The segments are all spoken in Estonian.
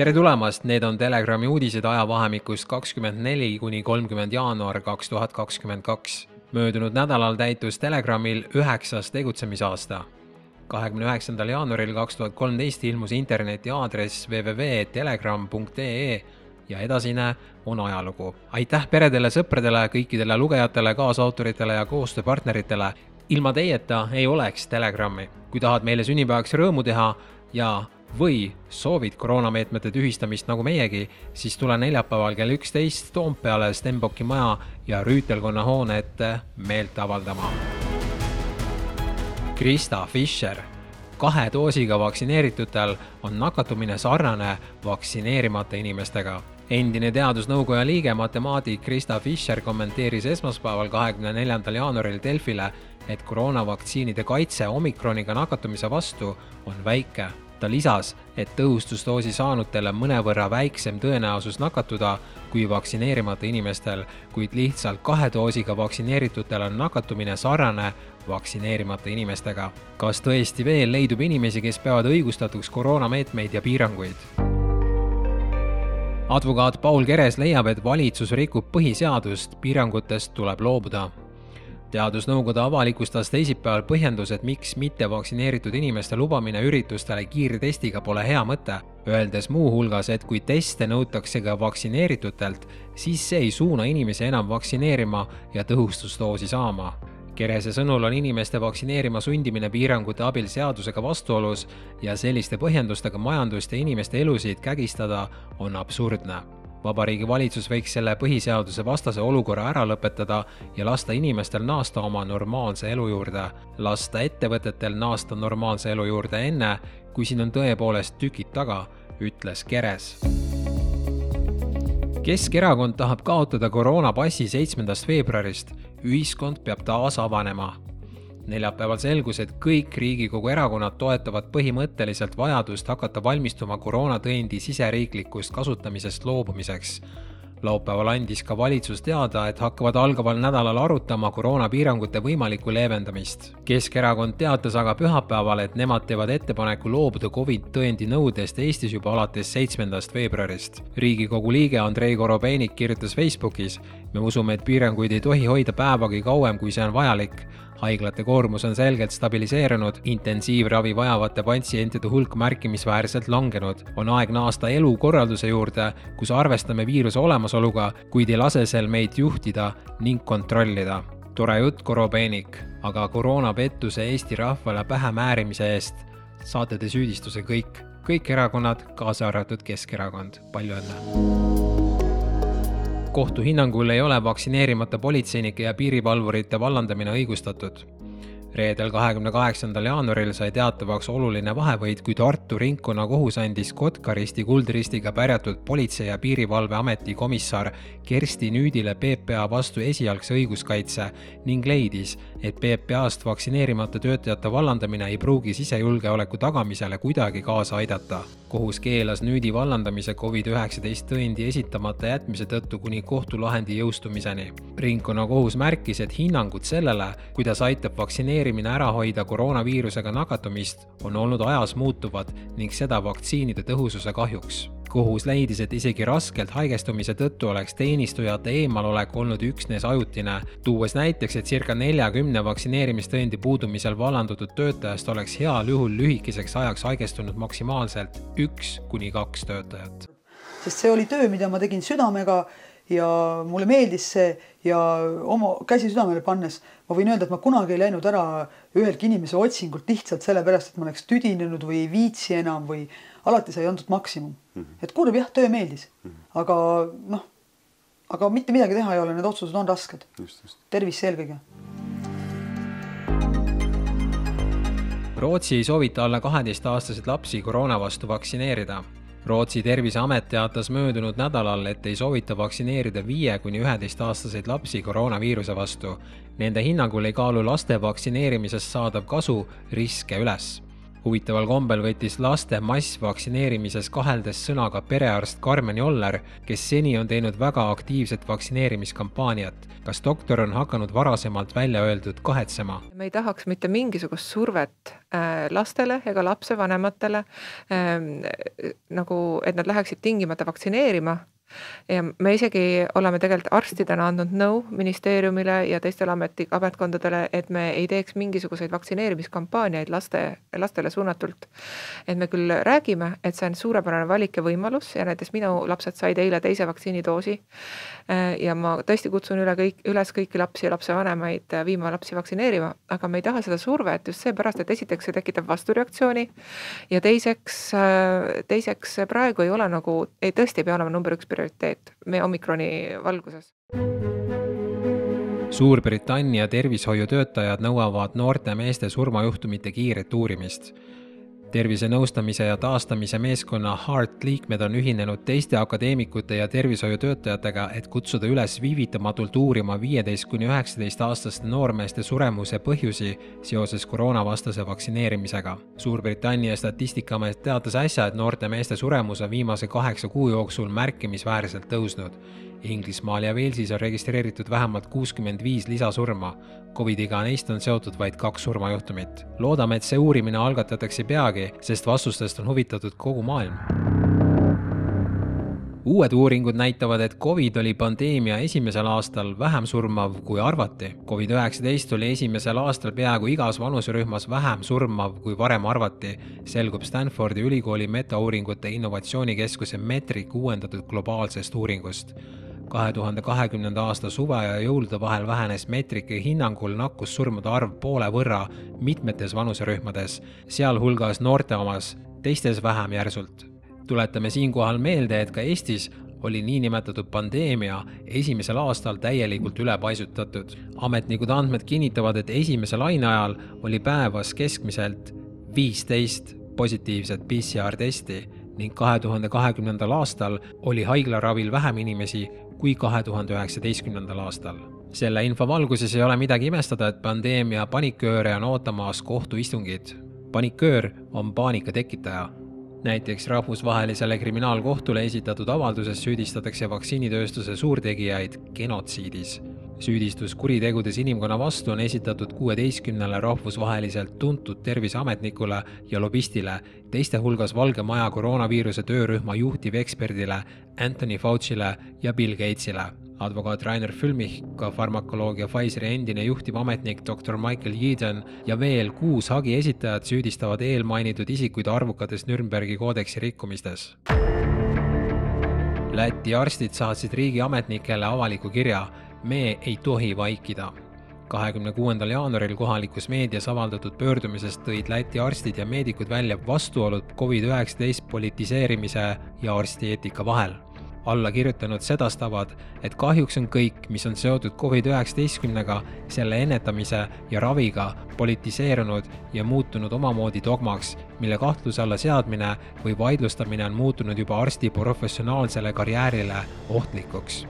tere tulemast, need on Telegrami uudised ajavahemikus kakskümmend neli kuni kolmkümmend jaanuar kaks tuhat kakskümmend kaks. möödunud nädalal täitus Telegramil üheksas tegutsemisaasta. kahekümne üheksandal jaanuaril kaks tuhat kolmteist ilmus interneti aadress www.telegram.ee ja edasine on ajalugu. aitäh peredele, sõpradele, kõikidele lugejatele, kaasautoritele ja koostööpartneritele. Ilma teieta ei oleks Telegrami. kui tahad meile sünnipäevaks rõõmu teha ja või soovid koroonameetmete tühistamist nagu meiegi, siis tule neljapäeval kell üksteist Toompeale Stenbocki maja ja Rüütelkonna hoone ette meelt avaldama. Krista Fischer. kahe doosiga vaktsineeritutel on nakatumine sarnane vaktsineerimata inimestega. endine teadusnõukoja liige, matemaatik Krista Fischer kommenteeris esmaspäeval, kahekümne neljandal jaanuaril Delfile, et koroonavaktsiinide kaitse omikroniga nakatumise vastu on väike ta lisas, et tõhustusdoosi saanutel on mõnevõrra väiksem tõenäosus nakatuda kui vaktsineerimata inimestel, kuid lihtsalt kahe doosiga vaktsineeritutel on nakatumine sarnane vaktsineerimata inimestega. kas tõesti veel leidub inimesi, kes peavad õigustatuks koroonameetmeid ja piiranguid? advokaat Paul Keres leiab, et valitsus rikub põhiseadust, piirangutest tuleb loobuda teadusnõukoda avalikustas teisipäeval põhjendused, miks mittevaktsineeritud inimeste lubamine üritustele kiirtestiga pole hea mõte, öeldes muuhulgas, et kui teste nõutakse ka vaktsineeritutelt, siis see ei suuna inimesi enam vaktsineerima ja tõhustusdoosi saama. Kerese sõnul on inimeste vaktsineerima sundimine piirangute abil seadusega vastuolus ja selliste põhjendustega majandust ja inimeste elusid kägistada on absurdne vabariigi valitsus võiks selle põhiseaduse vastase olukorra ära lõpetada ja lasta inimestel naasta oma normaalse elu juurde, lasta ettevõtetel naasta normaalse elu juurde enne, kui siin on tõepoolest tükid taga, ütles Keres. Keskerakond tahab kaotada koroonapassi seitsmendast veebruarist, ühiskond peab taas avanema neljapäeval selgus, et kõik Riigikogu erakonnad toetavad põhimõtteliselt vajadust hakata valmistuma koroonatõendi siseriiklikust kasutamisest loobumiseks. laupäeval andis ka valitsus teada, et hakkavad algaval nädalal arutama koroonapiirangute võimalikku leevendamist. Keskerakond teatas aga pühapäeval, et nemad teevad ettepaneku loobuda Covid tõendi nõudest Eestis juba alates seitsmendast veebruarist. riigikogu liige Andrei Korobeinik kirjutas Facebookis, me usume, et piiranguid ei tohi hoida päevagi kauem, kui see on vajalik haiglate koormus on selgelt stabiliseerunud, intensiivravi vajavate patsientide hulk märkimisväärselt langenud. on aeg naasta elukorralduse juurde, kus arvestame viiruse olemasoluga, kuid ei lase sel meid juhtida ning kontrollida. tore jutt, Korobeinik, aga koroonapettuse Eesti rahvale pähe määrimise eest saate te süüdistuse kõik, kõik erakonnad, kaasa arvatud Keskerakond, palju õnne! Kohtu hinnangul ei ole vaktsineerimata politseinike ja piirivalvurite vallandamine õigustatud. Reedel, kahekümne kaheksandal jaanuaril sai teatavaks oluline vahevõit, kui Tartu ringkonnakohus andis Kotka-Risti kuldristiga pärjatud Politsei- ja Piirivalveameti komissar Kersti Nüüdile PPA vastu esialgse õiguskaitse ning leidis, et PPA-st vaktsineerimata töötajate vallandamine ei pruugi sisejulgeoleku tagamisele kuidagi kaasa aidata kohus keelas Nüüdi vallandamise Covid-19 tõendi esitamata jätmise tõttu kuni kohtulahendi jõustumiseni. Ringkonnakohus märkis, et hinnangud sellele, kuidas aitab vaktsineerimine ära hoida koroonaviirusega nakatumist, on olnud ajas muutuvad ning seda vaktsiinide tõhususe kahjuks kohus leidis, et isegi raskelt haigestumise tõttu oleks teenistujate eemalolek olnud üksnes ajutine, tuues näiteks, et circa neljakümne vaktsineerimistõendi puudumisel vallandatud töötajast oleks heal juhul lühikeseks ajaks haigestunud maksimaalselt üks kuni kaks töötajat. sest see oli töö, mida ma tegin südamega ja mulle meeldis see ja oma käsi südamele pannes ma võin öelda, et ma kunagi ei läinud ära ühelgi inimese otsingult lihtsalt sellepärast, et ma oleks tüdinenud või ei viitsi enam või alati sai antud maksimum mm. -hmm. et kurb jah, töö meeldis mm, -hmm. aga noh, aga mitte midagi teha ei ole, need otsused on rasked. tervis eelkõige. Rootsi ei soovita alla kaheteistaastaseid lapsi koroona vastu vaktsineerida Rootsi terviseamet teatas möödunud nädalal, et ei soovita vaktsineerida viie kuni üheteistaastaseid lapsi koroonaviiruse vastu. Nende hinnangul ei kaalu laste vaktsineerimisest saadav kasu riske üles huvitaval kombel võttis laste massvaktsineerimises kaheldes sõna ka perearst Karmen Joller, kes seni on teinud väga aktiivset vaktsineerimiskampaaniat. kas doktor on hakanud varasemalt välja öeldud kahetsema? me ei tahaks mitte mingisugust survet äh, lastele ega lapsevanematele ähm, nagu, et nad läheksid tingimata vaktsineerima ja me isegi oleme tegelikult arstidena andnud nõu ministeeriumile ja teistele ameti, ametkondadele, et me ei teeks mingisuguseid vaktsineerimiskampaaniaid laste, lastele suunatult. et me küll räägime, et see on suurepärane valik ja võimalus ja näiteks minu lapsed said eile teise vaktsiinidoosi. ja ma tõesti kutsun üle kõik, üles kõiki lapsi ja lapsevanemaid viima lapsi vaktsineerima, aga me ei taha seda survet just seepärast, et esiteks see tekitab vastureaktsiooni ja teiseks, teiseks praegu ei ole nagu, ei tõesti ei pea olema number üks prioriteet meie omikroni valguses. Suurbritannia tervishoiutöötajad nõuavad noorte meeste surmajuhtumite kiiret uurimist tervisenõustamise ja taastamise meeskonna Heart liikmed on ühinenud teiste akadeemikute ja tervishoiutöötajatega, et kutsuda üles viivitamatult uurima viieteist kuni üheksateist aastaste noormeeste suremuse põhjusi seoses koroonavastase vaktsineerimisega. Suurbritannia statistikaamet teatas äsja, et noorte meeste suremus on viimase kaheksa kuu jooksul märkimisväärselt tõusnud Inglismaal ja Walesis on registreeritud vähemalt kuuskümmend viis lisasurma. Covidiga neist on seotud vaid kaks surmajuhtumit. loodame, et see uurimine algatatakse peagi, sest vastustest on huvitatud kogu maailm uued uuringud näitavad, et Covid oli pandeemia esimesel aastal vähem surmav, kui arvati. Covid-19 oli esimesel aastal peaaegu igas vanuserühmas vähem surmav, kui varem arvati, selgub Stanfordi ülikooli metauuringute innovatsioonikeskuse Metric uuendatud globaalsest uuringust kahe tuhande kahekümnenda aasta suve ja jõulude vahel vähenes Metriki hinnangul nakkussurmade arv poole võrra mitmetes vanuserühmades, sealhulgas noorte omas, teistes vähem järsult. tuletame siinkohal meelde, et ka Eestis oli niinimetatud pandeemia esimesel aastal täielikult ülepaisutatud. ametnikud andmed kinnitavad, et esimese laine ajal oli päevas keskmiselt viisteist positiivset PCR testi ning kahe tuhande kahekümnendal aastal oli haiglaravil vähem inimesi kui kahe tuhande üheksateistkümnendal aastal. selle info valguses ei ole midagi imestada, et pandeemia panikööre on ootamas kohtuistungid. paniköör on paanika tekitaja. näiteks rahvusvahelisele kriminaalkohtule esitatud avalduses süüdistatakse vaktsiinitööstuse suurtegijaid genotsiidis süüdistus kuritegudes inimkonna vastu on esitatud kuueteistkümnele rahvusvaheliselt tuntud terviseametnikule ja lobistile, teiste hulgas Valge Maja koroonaviiruse töörühma juhtiveksperdile Anthony Fauci'le ja Bill Gates'ile advokaat Rainer Fülmich, ka farmakoloogia Pfizeri endine juhtivametnik doktor Michael Yeadon ja veel kuus hagi esitajat süüdistavad eelmainitud isikuid arvukates Nürnbergi koodeksi rikkumistes. Läti arstid saatsid riigiametnikele avaliku kirja me ei tohi vaikida. kahekümne kuuendal jaanuaril kohalikus meedias avaldatud pöördumises tõid Läti arstid ja meedikud välja vastuolud Covid-19 politiseerimise ja arstieetika vahel allakirjutanud sedastavad, et kahjuks on kõik, mis on seotud Covid-19-ga, selle ennetamise ja raviga politiseerunud ja muutunud omamoodi dogmaks, mille kahtluse alla seadmine või vaidlustamine on muutunud juba arsti professionaalsele karjäärile ohtlikuks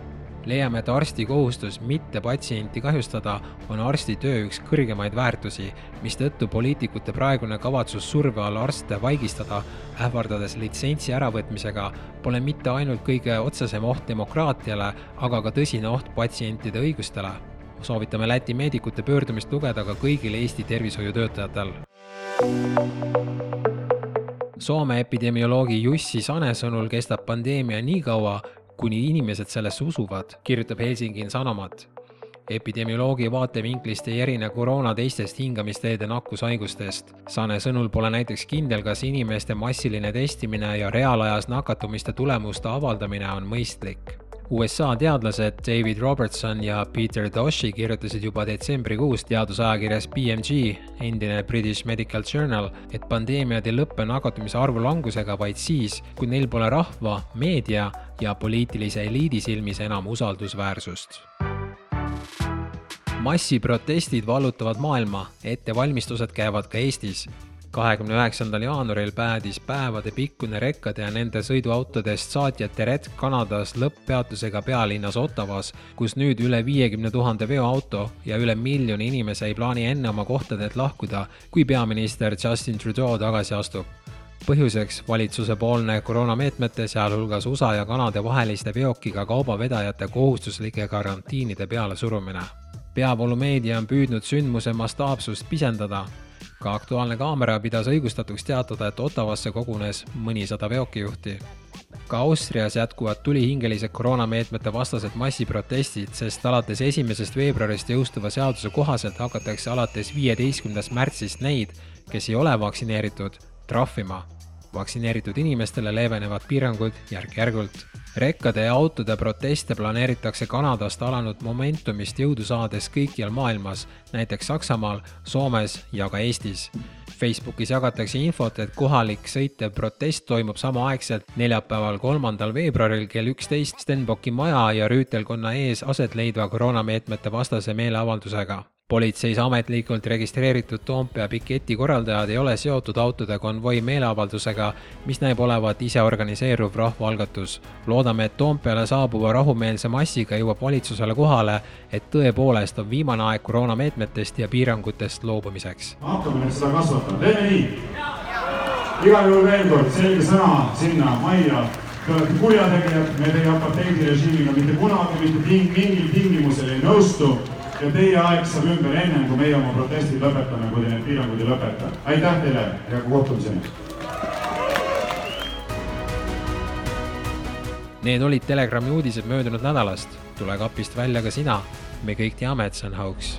leiame, et arsti kohustus mitte patsienti kahjustada on arsti töö üks kõrgemaid väärtusi, mistõttu poliitikute praegune kavatsus surve all arste vaigistada, ähvardades litsentsi äravõtmisega, pole mitte ainult kõige otsesem oht demokraatiale, aga ka tõsine oht patsientide õigustele. soovitame Läti meedikute pöördumist lugeda ka kõigil Eesti tervishoiutöötajatel. Soome epidemioloogi Jussi Sane sõnul kestab pandeemia nii kaua, kuni inimesed sellesse usuvad, kirjutab Helsingin Sanomat. epidemioloogi vaatevinklist ei erine koroona teistest hingamisteede nakkushaigustest. Sane sõnul pole näiteks kindel, kas inimeste massiline testimine ja reaalajas nakatumiste tulemuste avaldamine on mõistlik USA teadlased David Robertson ja Peter Doshi kirjutasid juba detsembrikuus teadusajakirjas BMG, endine British Medical Journal, et pandeemiad ei lõppe nakatumise arvu langusega vaid siis, kui neil pole rahva, meedia ja poliitilise eliidi silmis enam usaldusväärsust. massiprotestid vallutavad maailma, ettevalmistused käivad ka Eestis kahekümne üheksandal jaanuaril päädis päevadepikkune rekkade ja nende sõiduautodest saatjate retk Kanadas lõpppeatusega pealinnas Ottawas, kus nüüd üle viiekümne tuhande veoauto ja üle miljoni inimese ei plaani enne oma kohtadelt lahkuda, kui peaminister Justin Trudeau tagasi astub põhjuseks valitsusepoolne koroonameetmete, sealhulgas USA ja Kanada vaheliste veokiga kaubavedajate kohustuslike karantiinide pealesurumine. peavoolumeedia on püüdnud sündmuse mastaapsust pisendada. Ka Aktuaalne kaamera pidas õigustatuks teatada, et Ottavasse kogunes mõnisada veokijuhti. ka Austrias jätkuvad tulihingelised koroonameetmete vastased massiprotestid, sest alates esimesest veebruarist jõustuva seaduse kohaselt hakatakse alates viieteistkümnendast märtsist neid, kes ei ole vaktsineeritud trahvima. Vaktsineeritud inimestele leevenevad piirangud järk-järgult. rekkade ja autode proteste planeeritakse Kanadast alanud momentumist jõudu saades kõikjal maailmas, näiteks Saksamaal, Soomes ja ka Eestis. Facebookis jagatakse infot, et kohalik sõitev protest toimub samaaegselt neljapäeval, kolmandal veebruaril kell üksteist Stenbocki maja ja rüütelkonna ees aset leidva koroonameetmete vastase meeleavaldusega politseis ametlikult registreeritud Toompea piketi korraldajad ei ole seotud autode konvoi meeleavaldusega, mis näib olevat iseorganiseeruv rahvaalgatus. loodame, et Toompeale saabuva rahumeelse massiga jõuab valitsusele kohale, et tõepoolest on viimane aeg koroonameetmetest ja piirangutest loobumiseks. hakkame nüüd seda kasvatama, teeme nii. igal juhul veel kord selge sõna sinna majja. Te olete kurjategijad, me teie apartheidirežiimiga mitte kunagi mitte ting mingil tingimusel ei nõustu ja teie aeg saab ümber ennem, kui meie oma protestid lõpetame, kui te need piirangud ei lõpeta. aitäh teile ja kohtumiseni! Need olid Telegrami uudised möödunud nädalast. tule kapist välja ka sina. me kõik teame, et see on hauks